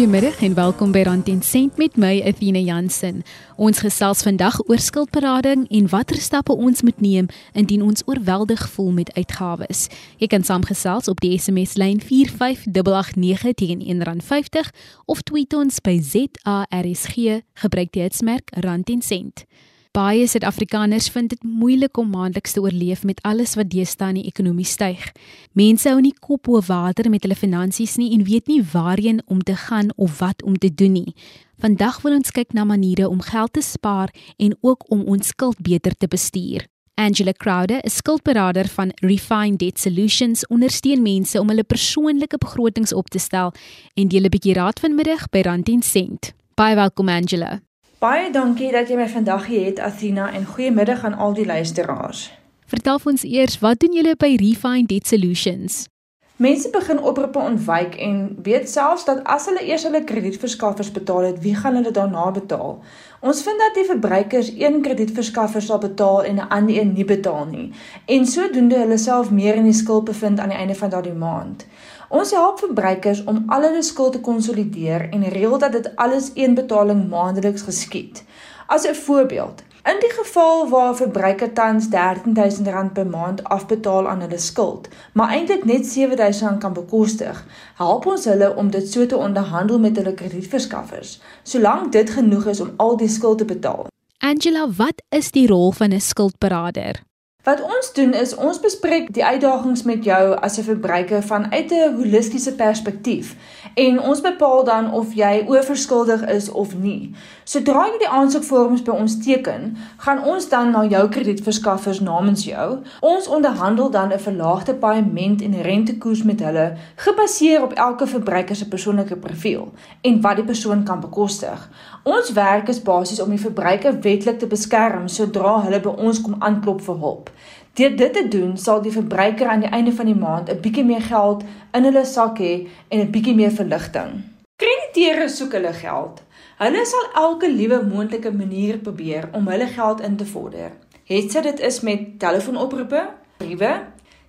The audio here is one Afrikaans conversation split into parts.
Goeiemiddag en welkom by Rand en Sent met my Athena Jansen. Ons gesels vandag oor skuldberading en watter stappe ons moet neem indien ons oorweldig voel met uitgawes. Jy kan saamgesels op die SMS lyn 45889 teen R1.50 of tweet ons by ZARSG gebruik die hitsmerk Rand en Sent. Baie Suid-Afrikaners vind dit moeilik om maandeliks te oorleef met alles wat deesdae in die ekonomie styg. Mense hou nie kop bo water met hulle finansies nie en weet nie waarheen om te gaan of wat om te doen nie. Vandag wil ons kyk na maniere om geld te spaar en ook om ons skuld beter te bestuur. Angela Crowder, 'n skuldberader van Refine Debt Solutions, ondersteun mense om hulle persoonlike begrotings op te stel en deel 'n bietjie raad vanmiddag by Rand en Sent. Baie welkom Angela. Baie dankie dat jy my vandag hier het Athena en goeiemiddag aan al die luisteraars. Vertel ons eers, wat doen julle by Refine Debt Solutions? Mense begin oproepe ontwyk en weet selfs dat as hulle eers hulle kredietverskaffers betaal het, wie gaan hulle daarna betaal? Ons vind dat die verbruikers een kredietverskaffer sal betaal en 'n ander een nie betaal nie. En sodoende hulle self meer in die skuld bevind aan die einde van daardie maand. Ons help verbruikers om al hulle skuld te konsolideer en reël dat dit alles een betaling maandeliks geskied. As 'n voorbeeld, in die geval waar 'n verbruiker tans R13000 per maand afbetaal aan hulle skuld, maar eintlik net R7000 kan bekostig, help ons hulle om dit so te onderhandel met hulle kredietverskaffers, solank dit genoeg is om al die skuld te betaal. Angela, wat is die rol van 'n skuldberader? Wat ons doen is ons bespreek die uitdagings met jou as 'n verbruiker vanuit 'n holistiese perspektief en ons bepaal dan of jy oorverskuldig is of nie. Sodra jy die aansoekvorms by ons teken, gaan ons dan na jou kredietverskaffers namens jou. Ons onderhandel dan 'n verlaagde paaiement en rentekoers met hulle gebaseer op elke verbruiker se persoonlike profiel en wat die persoon kan bekostig. Ons werk is basies om die verbruiker wetlik te beskerm sodra hulle by ons kom aanklop vir hulp. Deur dit te doen, sal die verbruiker aan die einde van die maand 'n bietjie meer geld in hulle sak hê en 'n bietjie meer verligting. Krediteure soek hulle geld. Hulle sal elke liewe moontlike manier probeer om hulle geld in te vorder. Hetsy dit is met telefoonoproepe, briewe,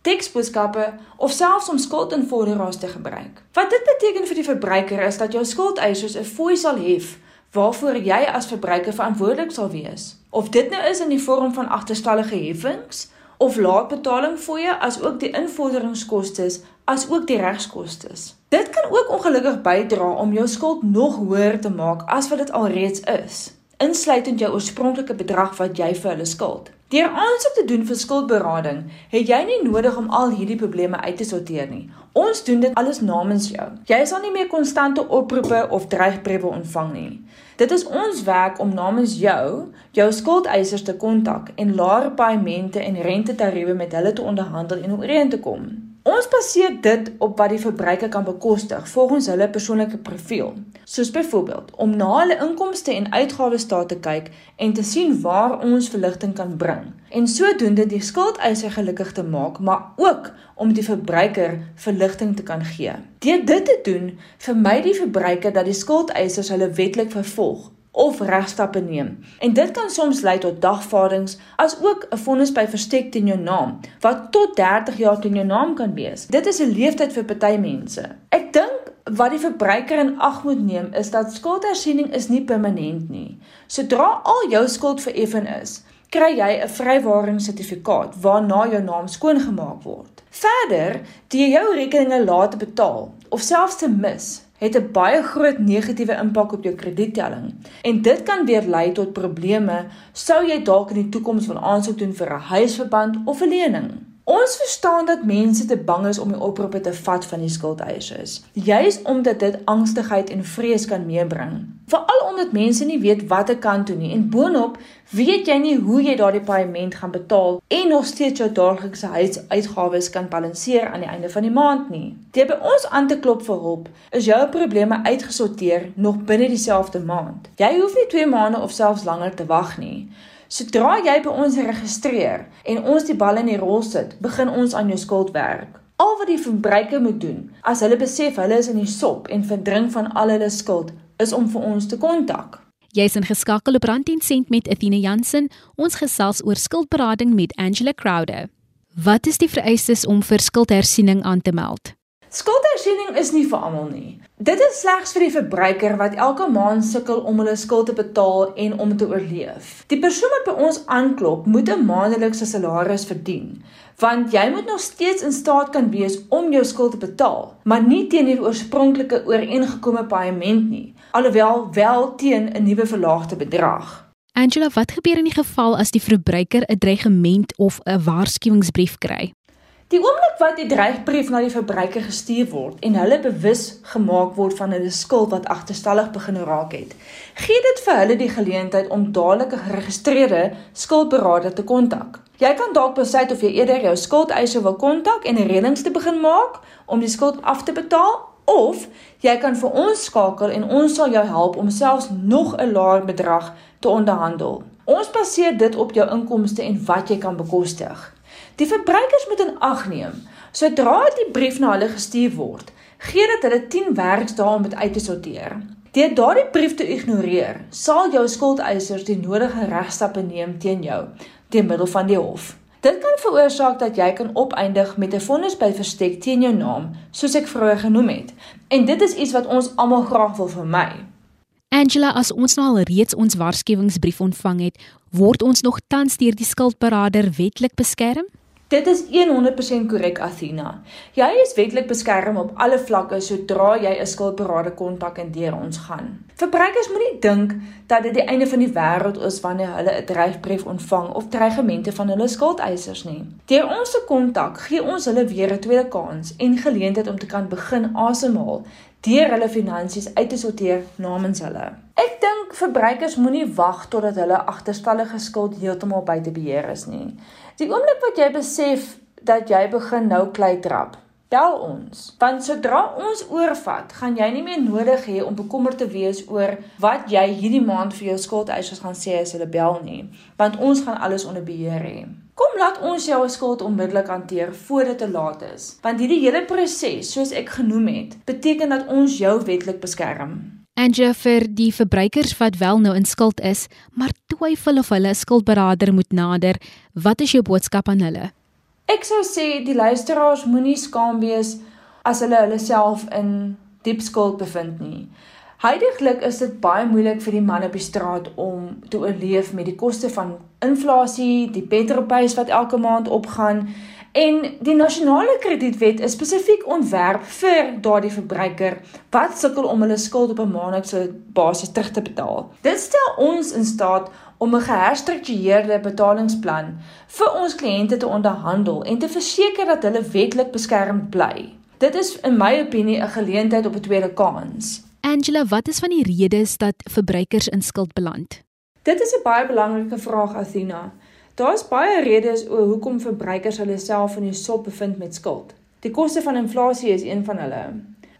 teksboodskappe of selfs om skuldinvorderaars te gebruik. Wat dit beteken vir die verbruiker is dat jou skuldeisers 'n fooi sal hef waarvoor jy as verbruiker verantwoordelik sal wees. Of dit nou is in die vorm van agterstallige heffings of laatbetaling fooie as ook die invorderingskoste as ook die regskoste. Dit kan ook ongelukkig bydra om jou skuld nog hoër te maak as wat dit alreeds is, insluitend jou oorspronklike bedrag wat jy vir hulle skuld. Deur aansoek te doen vir skuldberading, het jy nie nodig om al hierdie probleme uit te sorteer nie. Ons doen dit alles namens jou. Jy sal nie meer konstante oproepe of dreigbriewe ontvang nie. Dit is ons werk om namens jou jou skuldeisers te kontak en laer paemente en rentetariewe met hulle te onderhandel en ooreen te kom. Ons baseer dit op wat die verbruiker kan bekostig volgens hulle persoonlike profiel. Soos byvoorbeeld om na hulle inkomste en uitgawes staat te kyk en te sien waar ons verligting kan bring en sodoende die skuldeiser gelukkig te maak, maar ook om die verbruiker verligting te kan gee. Deur dit te doen, vermy die verbruiker dat die skuldeisers hulle wetlik vervolg of regstappe neem. En dit kan soms lei tot dagvaardings as ook 'n vonnis by verstek teen jou naam wat tot 30 jaar teen jou naam kan wees. Dit is 'n leeftyd vir party mense. Ek dink wat die verbruiker in ag moet neem is dat skuldhersiening is nie permanent nie. Sodra al jou skuld vereffen is, kry jy 'n vrywaringssertifikaat waarna jou naam skoongemaak word. Verder, die jou rekeninge laat betaal of selfs te mis, het 'n baie groot negatiewe impak op jou krediettelling en dit kan weer lei tot probleme sou jy dalk in die toekoms wil aansoek doen vir 'n huisverband of 'n lening. Ons verstaan dat mense te bang is om die oproepe te vat van die skuldeisers, juis omdat dit angstigheid en vrees kan meebring. Veral omdat mense nie weet wat te kan doen nie en boonop weet jy nie hoe jy daardie paaiement gaan betaal en nog steeds jou daaglikse huisuitgawes kan balanseer aan die einde van die maand nie. Deur by ons aan te klop vir hulp, is jou probleme uitgesorteer nog binne dieselfde maand. Jy hoef nie 2 maande of selfs langer te wag nie. Sodra jy by ons registreer en ons die bal in die rol sit, begin ons aan jou skuld werk. Al wat die verbruiker moet doen, as hulle besef hulle is in die sop en verdrink van al hulle skuld, is om vir ons te kontak. Jy's ingeskakel op Rand 10 sent met Athena Jansen. Ons gesels oor skuldberading met Angela Crowder. Wat is die vereistes om vir skuldhersiening aan te meld? Skuldersiening is nie vir almal nie. Dit is slegs vir die verbruiker wat elke maand sukkel om hulle skuld te betaal en om te oorleef. Die persoon wat by ons aanklop, moet 'n maandelikse salaris verdien want jy moet nog steeds in staat kan wees om jou skuld te betaal, maar nie teen die oorspronklike ooreengekome paaiement nie, alhoewel wel teen 'n nuwe verlaagde bedrag. Angela, wat gebeur in die geval as die verbruiker 'n dreigement of 'n waarskuwingsbrief kry? Die oomblik wat die dreigbrief na die verbruiker gestuur word en hulle bewus gemaak word van hulle skuld wat agterstallig begin raak het, gee dit vir hulle die geleentheid om dadelik 'n geregistreerde skuldberader te kontak. Jy kan dalk besluit of jy eerder jou skuldeiser wil kontak en 'n reëlings te begin maak om die skuld af te betaal of jy kan vir ons skakel en ons sal jou help om selfs nog 'n laer bedrag te onderhandel. Ons baseer dit op jou inkomste en wat jy kan bekostig. Die verbruikers moet in ag neem sodra die brief na hulle gestuur word, gee dit hulle 10 werksdae om dit uit te sorteer. Deur daardie brief te ignoreer, sal jou skuldeisers die nodige regstappe neem teen jou teen middel van die hof. Dit kan veroorsaak dat jy kan opeindig met 'n vonnis by verstek teen jou naam, soos ek vroeër genoem het. En dit is iets wat ons almal graag wil vermy. Angela, as ons nou al reeds ons waarskuwingsbrief ontvang het, word ons nog tans deur die skuldberader wetlik beskerm? Dit is 100% korrek Athena. Jy is wetlik beskerm op alle vlakke sodra jy 'n skuldberader kontak en deur ons gaan. Verbruikers moenie dink dat dit die einde van die wêreld is wanneer hulle 'n dreigbrief ontvang of dreigemente van hulle skuldeisers nie. Deur ons se kontak gee ons hulle weer 'n tweede kans en geleentheid om te kan begin asemhaal deur hulle finansies uit te sorteer namens hulle. Ek dink verbruikers moenie wag totdat hulle agterstallige skuld heeltemal buite beheer is nie. Die oomblik wat jy besef dat jy begin nou klei trap, bel ons. Want sodra ons oorvat, gaan jy nie meer nodig hê om bekommerd te wees oor wat jy hierdie maand vir jou skuldeisers gaan sê as hulle bel nie, want ons gaan alles onder beheer hê. Kom laat ons jou skuld onmiddellik hanteer voor dit te laat is. Want hierdie hele proses, soos ek genoem het, beteken dat ons jou wetlik beskerm. En vir die verbruikers wat wel nou in skuld is, maar twyfel of hulle 'n skuldberader moet nader, wat is jou boodskap aan hulle? Ek sou sê die luisteraars moenie skaam wees as hulle hulle self in diep skuld bevind nie. Heidiglik is dit baie moeilik vir die man op die straat om te oorleef met die koste van inflasie, die petrolprys wat elke maand opgaan En die nasionale kredietwet is spesifiek ontwerp vir daardie verbruiker wat sukkel om hulle skuld op 'n maandelikse basis terug te betaal. Dit stel ons in staat om 'n geherstruktureerde betalingsplan vir ons kliënte te onderhandel en te verseker dat hulle wetlik beskermd bly. Dit is in my opinie 'n geleentheid op 'n tweede kans. Angela, wat is van die redes dat verbruikers in skuld beland? Dit is 'n baie belangrike vraag, Athena. Daar's baie redes oor hoekom verbruikers hulle self in die sop bevind met skuld. Die koste van inflasie is een van hulle.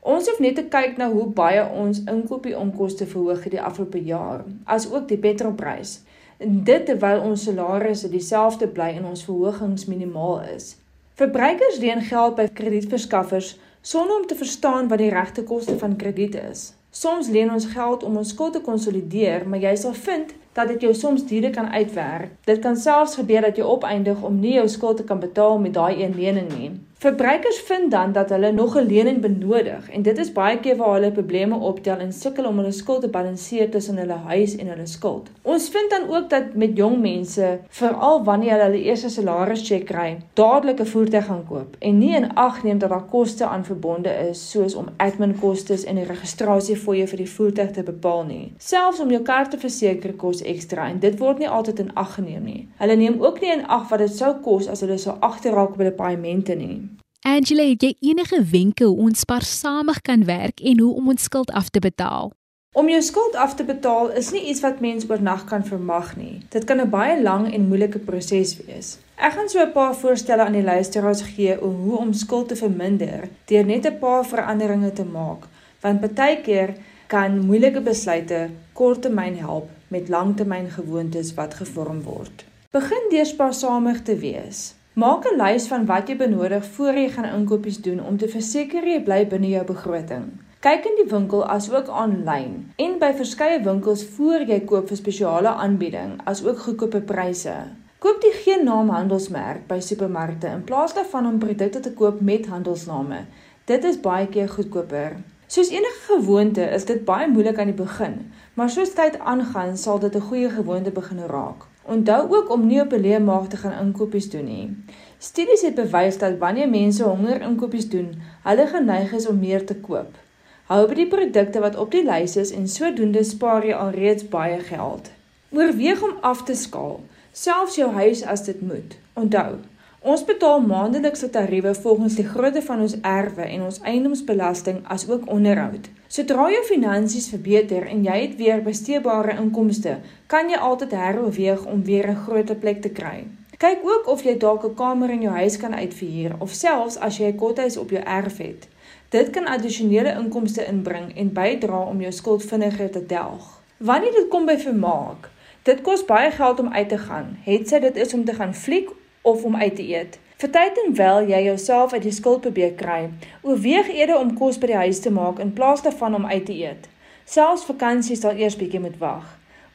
Ons hoef net te kyk na hoe baie ons inkopiesonkoste verhoog het die afgelope jaar, asook die petrolprys. Dit terwyl ons salarisse dieselfde bly en ons verhogings minimaal is. Verbruikers leen geld by kredietverskaffers sonder om te verstaan wat die regte koste van krediet is. Soms leen ons geld om ons skuld te konsolideer, maar jy sal vind dat dit jou soms duurder kan uitwerk. Dit kan selfs gebeur dat jy opeindig om nie jou skuld te kan betaal met daai een lening nie. Verbruikers vind dan dat hulle nog 'n lening benodig en dit is baie keer waar hulle probleme optel en sukkel om hulle skuld te balanseer tussen hulle huis en hulle skuld. Ons vind dan ook dat met jong mense, veral wanneer hulle hulle eerste salarischeck kry, dadelik 'n voertuig gaan koop en nie in ag neem dat daar koste aan verbonde is soos om adminkostes en die registrasiefooie vir die voertuig te bepaal nie. Selfs om jou kar te verseker kos ekstra en dit word nie altyd in ag geneem nie. Hulle neem ook nie in ag wat dit sou kos as hulle sou agterraak op hulle paaiemente nie. Angela, het jy enige wenke hoe ons spaarsamig kan werk en hoe om ons skuld af te betaal? Om jou skuld af te betaal is nie iets wat mens oornag kan vermag nie. Dit kan 'n baie lang en moeilike proses wees. Ek gaan so 'n paar voorstelle aan die luisteraars gee oor hoe om skuld te verminder deur net 'n paar veranderinge te maak, want baie keer kan moeilike besluite korttermyn help met langtermyngewoontes wat gevorm word. Begin deur spaarsamig te wees. Maak 'n lys van wat jy benodig voor jy gaan inkopies doen om te verseker jy bly binne jou begroting. Kyk in die winkel asook aanlyn en by verskeie winkels voor jy koop vir spesiale aanbieding asook goedkope pryse. Koop die geen naam handelsmerk by supermarkte in plaas daarvan om produkte te koop met handelsname. Dit is baie keer goedkoper. Soos enige gewoonte is dit baie moeilik aan die begin, maar soos tyd aangaan, sal dit 'n goeie gewoonte begin raak. Onthou ook om nie op 'n leë maag te gaan inkopies doen nie. Studies het bewys dat wanneer mense honger inkopies doen, hulle geneig is om meer te koop. Hou by die produkte wat op die lys is en sodoende spaar jy alreeds baie geld. Oorweeg om af te skaal, selfs jou huis as dit moet. Onthou, Ons betaal maandelikse tariewe volgens die grootte van ons erwe en ons eiendomsbelasting asook onderhoud. Sodra jou finansies verbeter en jy het weer besteedbare inkomste, kan jy altyd heroorweeg om weer 'n groter plek te kry. Kyk ook of jy dalk 'n kamer in jou huis kan uitverhuur of selfs as jy 'n kothuis op jou erf het. Dit kan addisionele inkomste inbring en bydra om jou skuld vinniger te delg. Wanneer dit kom by vermaak, dit kos baie geld om uit te gaan. Het sy dit is om te gaan fliek of om uit te eet. Vertuitenwel jy jouself uit die skuld probeer kry, oorweeg eerder om kos by die huis te maak in plaas daarvan om uit te eet. Selfs vakansies sal eers bietjie moet wag.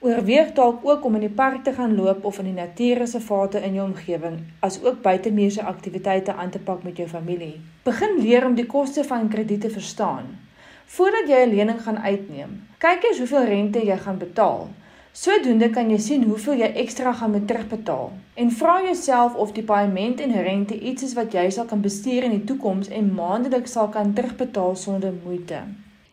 Oorweeg dalk ook om in die park te gaan loop of in die natuurreservate in jou omgewing, asook buitemuurse aktiwiteite aan te pak met jou familie. Begin leer om die koste van krediet te verstaan. Voordat jy 'n lening gaan uitneem, kyk eers hoeveel rente jy gaan betaal. Sodoende kan jy sien hoeveel jy ekstra gaan moet terugbetaal en vra jouself of die paaiement en rente iets is wat jy sal kan bestuur in die toekoms en maandeliks sal kan terugbetaal sonder moeite.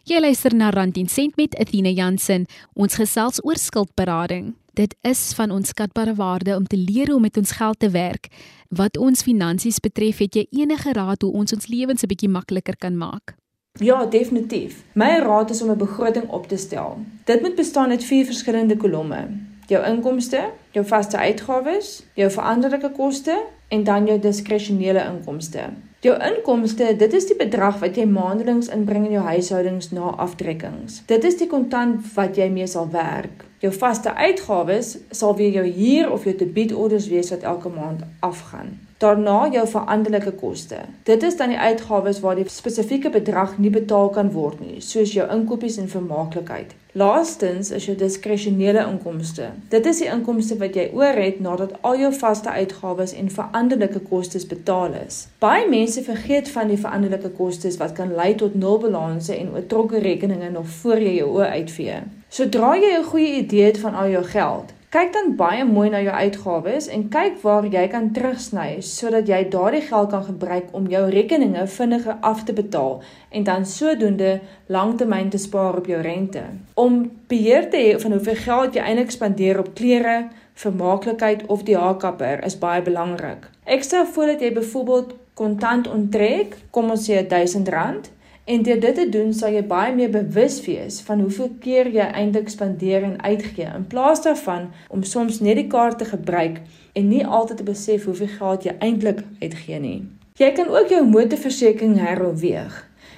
Jy luister na Rand 10 sent met Athena Jansen. Ons gesels oor skuldberading. Dit is van ons skatbare waarde om te leer hoe om met ons geld te werk. Wat ons finansies betref, het jy enige raad hoe ons ons lewens 'n bietjie makliker kan maak? Ja, definitief. My raad is om 'n begroting op te stel. Dit moet bestaan uit vier verskillende kolomme: jou inkomste, jou vaste uitgawes, jou veranderlike koste en dan jou diskresionele inkomste. Jou inkomste, dit is die bedrag wat jy maandeliks inbring in jou huishoudings na aftrekkings. Dit is die kontant wat jy mee sal werk. Jou vaste uitgawes sal weer jou huur of jou debietorders wees wat elke maand afgaan. Daarna jou veranderlike koste. Dit is dan die uitgawes waar die spesifieke bedrag nie betaal kan word nie, soos jou inkopies en vermaaklikheid. Laastens is jou diskresionele inkomste. Dit is die inkomste wat jy oor het nadat al jou vaste uitgawes en veranderlike kostes betaal is. Baie mense vergeet van die veranderlike kostes wat kan lei tot nulbalanse en oortrokke rekeninge nog voor jy jou oë uitvee. Sodra jy 'n goeie idee het van al jou geld, Kyk dan baie mooi na jou uitgawes en kyk waar jy kan terugsny sodat jy daardie geld kan gebruik om jou rekeninge vinniger af te betaal en dan sodoende langtermyn te spaar op jou rente. Om beheer te hê van hoeveel geld jy eintlik spandeer op klere, vermaaklikheid of die haarkapper is baie belangrik. Ek stel voor dat jy byvoorbeeld kontant onttrek, kom ons sê R1000 En deur dit te doen sal jy baie meer bewus wees van hoeveel keer jy eintlik spandeer en uitgee in plaas daarvan om soms net die kaart te gebruik en nie altyd te besef hoeveel geld jy eintlik uitgee nie. Jy kan ook jou motorversekering heroorweeg.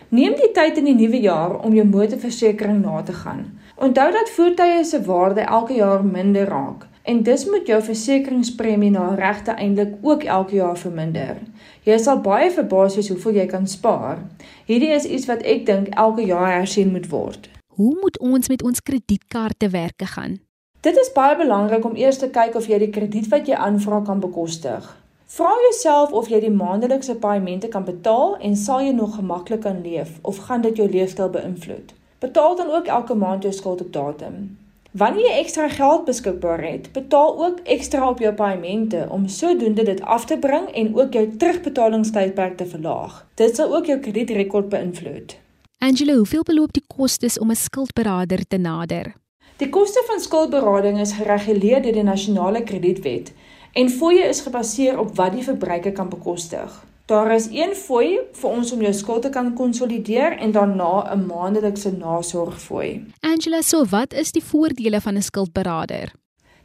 Neem die tyd in die nuwe jaar om jou motorversekering na te gaan. Onthou dat voertuie se waarde elke jaar minder raak en dis moet jou versekeringspremie na regte eintlik ook elke jaar verminder. Jy sal baie verbaas wees hoeveel jy kan spaar. Hierdie is iets wat ek dink elke jaar hersien moet word. Hoe moet ons met ons kredietkaarte werke gaan? Dit is baie belangrik om eers te kyk of jy die krediet wat jy aanvra kan bekostig. Vra jouself of jy die maandelikse paaiemente kan betaal en sal jy nog gemaklik kan leef of gaan dit jou leefstyl beïnvloed? Betaal dan ook elke maand jou skuld op datum. Wanneer jy ekstra geld beskikbaar het, betaal ook ekstra op jou paaiemente om sodoende dit af te bring en ook jou terugbetalingstydperk te verlaag. Dit sal ook jou kredietrekord beïnvloed. Angela, hoeveel beloop die kostes om 'n skuldberader te nader? Die koste van skuldberading is gereguleer deur die nasionale kredietwet en fooie is gebaseer op wat die verbruiker kan bekostig. Daar is een fooi vir ons om jou skuld te kan konsolideer en daarna 'n maandelikse nasorgfooi. Angela, so wat is die voordele van 'n skuldberader?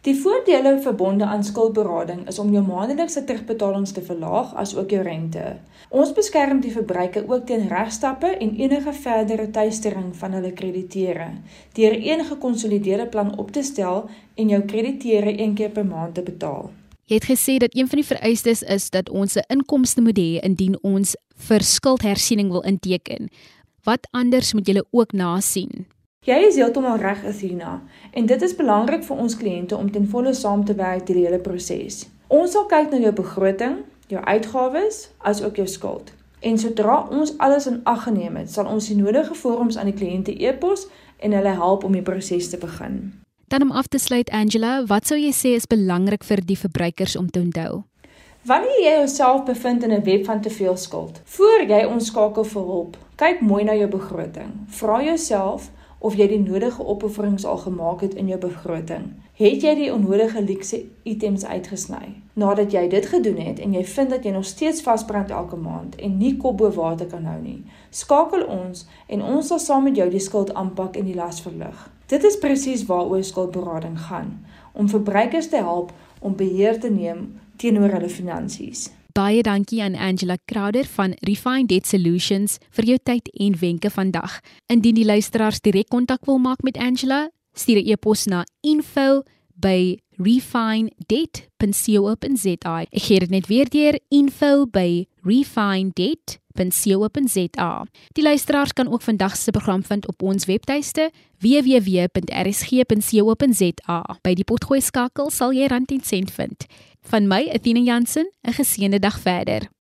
Die voordele verbonde aan skuldberading is om jou maandelikse terugbetalings te verlaag as ook jou rente. Ons beskerm die verbruiker ook teen regstappe en enige verdere tuistering van hulle krediteure deur een gekonsolideerde plan op te stel en jou krediteure een keer per maand te betaal. Jy het gesê dat een van die vereistes is dat ons 'n inkomste moet hê indien ons vir skuldhersiening wil inteken. Wat anders moet julle ook nasien? Jy is heeltemal reg, Athena, en dit is belangrik vir ons kliënte om ten volle saam te werk deur die hele proses. Ons sal kyk na jou begroting, jou uitgawes, as ook jou skuld. En sodra ons alles in ag geneem het, sal ons die nodige vorms aan die kliënte e-pos en hulle help om die proses te begin. Dan om af te sluit Angela, wat sou jy sê is belangrik vir die verbruikers om te onthou? Wanneer jy jouself bevind in 'n web van te veel skuld, voor jy ons skakel vir hulp, kyk mooi na jou begroting. Vra jouself of jy die nodige opofferings al gemaak het in jou begroting. Het jy die onnodige luukse items uitgesny? Nadat jy dit gedoen het en jy vind dat jy nog steeds vasbrand elke maand en nie kop bo water kan hou nie, skakel ons en ons sal saam met jou die skuld aanpak en die las verlig. Dit is presies waaroor skuldberading gaan, om verbruikers te help om beheer te neem teenoor hulle finansies. Baie dankie aan Angela Crowder van Refine Debt Solutions vir jou tyd en wenke vandag. Indien die luisteraars direk kontak wil maak met Angela, stuur 'n e-pos na info@refinedebt.co.za. Ek gee dit net weer deur info@refinedebt.co.za. Die luisteraars kan ook vandag se program vind op ons webtuiste www.rsg.co.za. By die potgooi skakel sal jy rand en sent vind. Van my, Athena Jansen, 'n geseënde dag verder.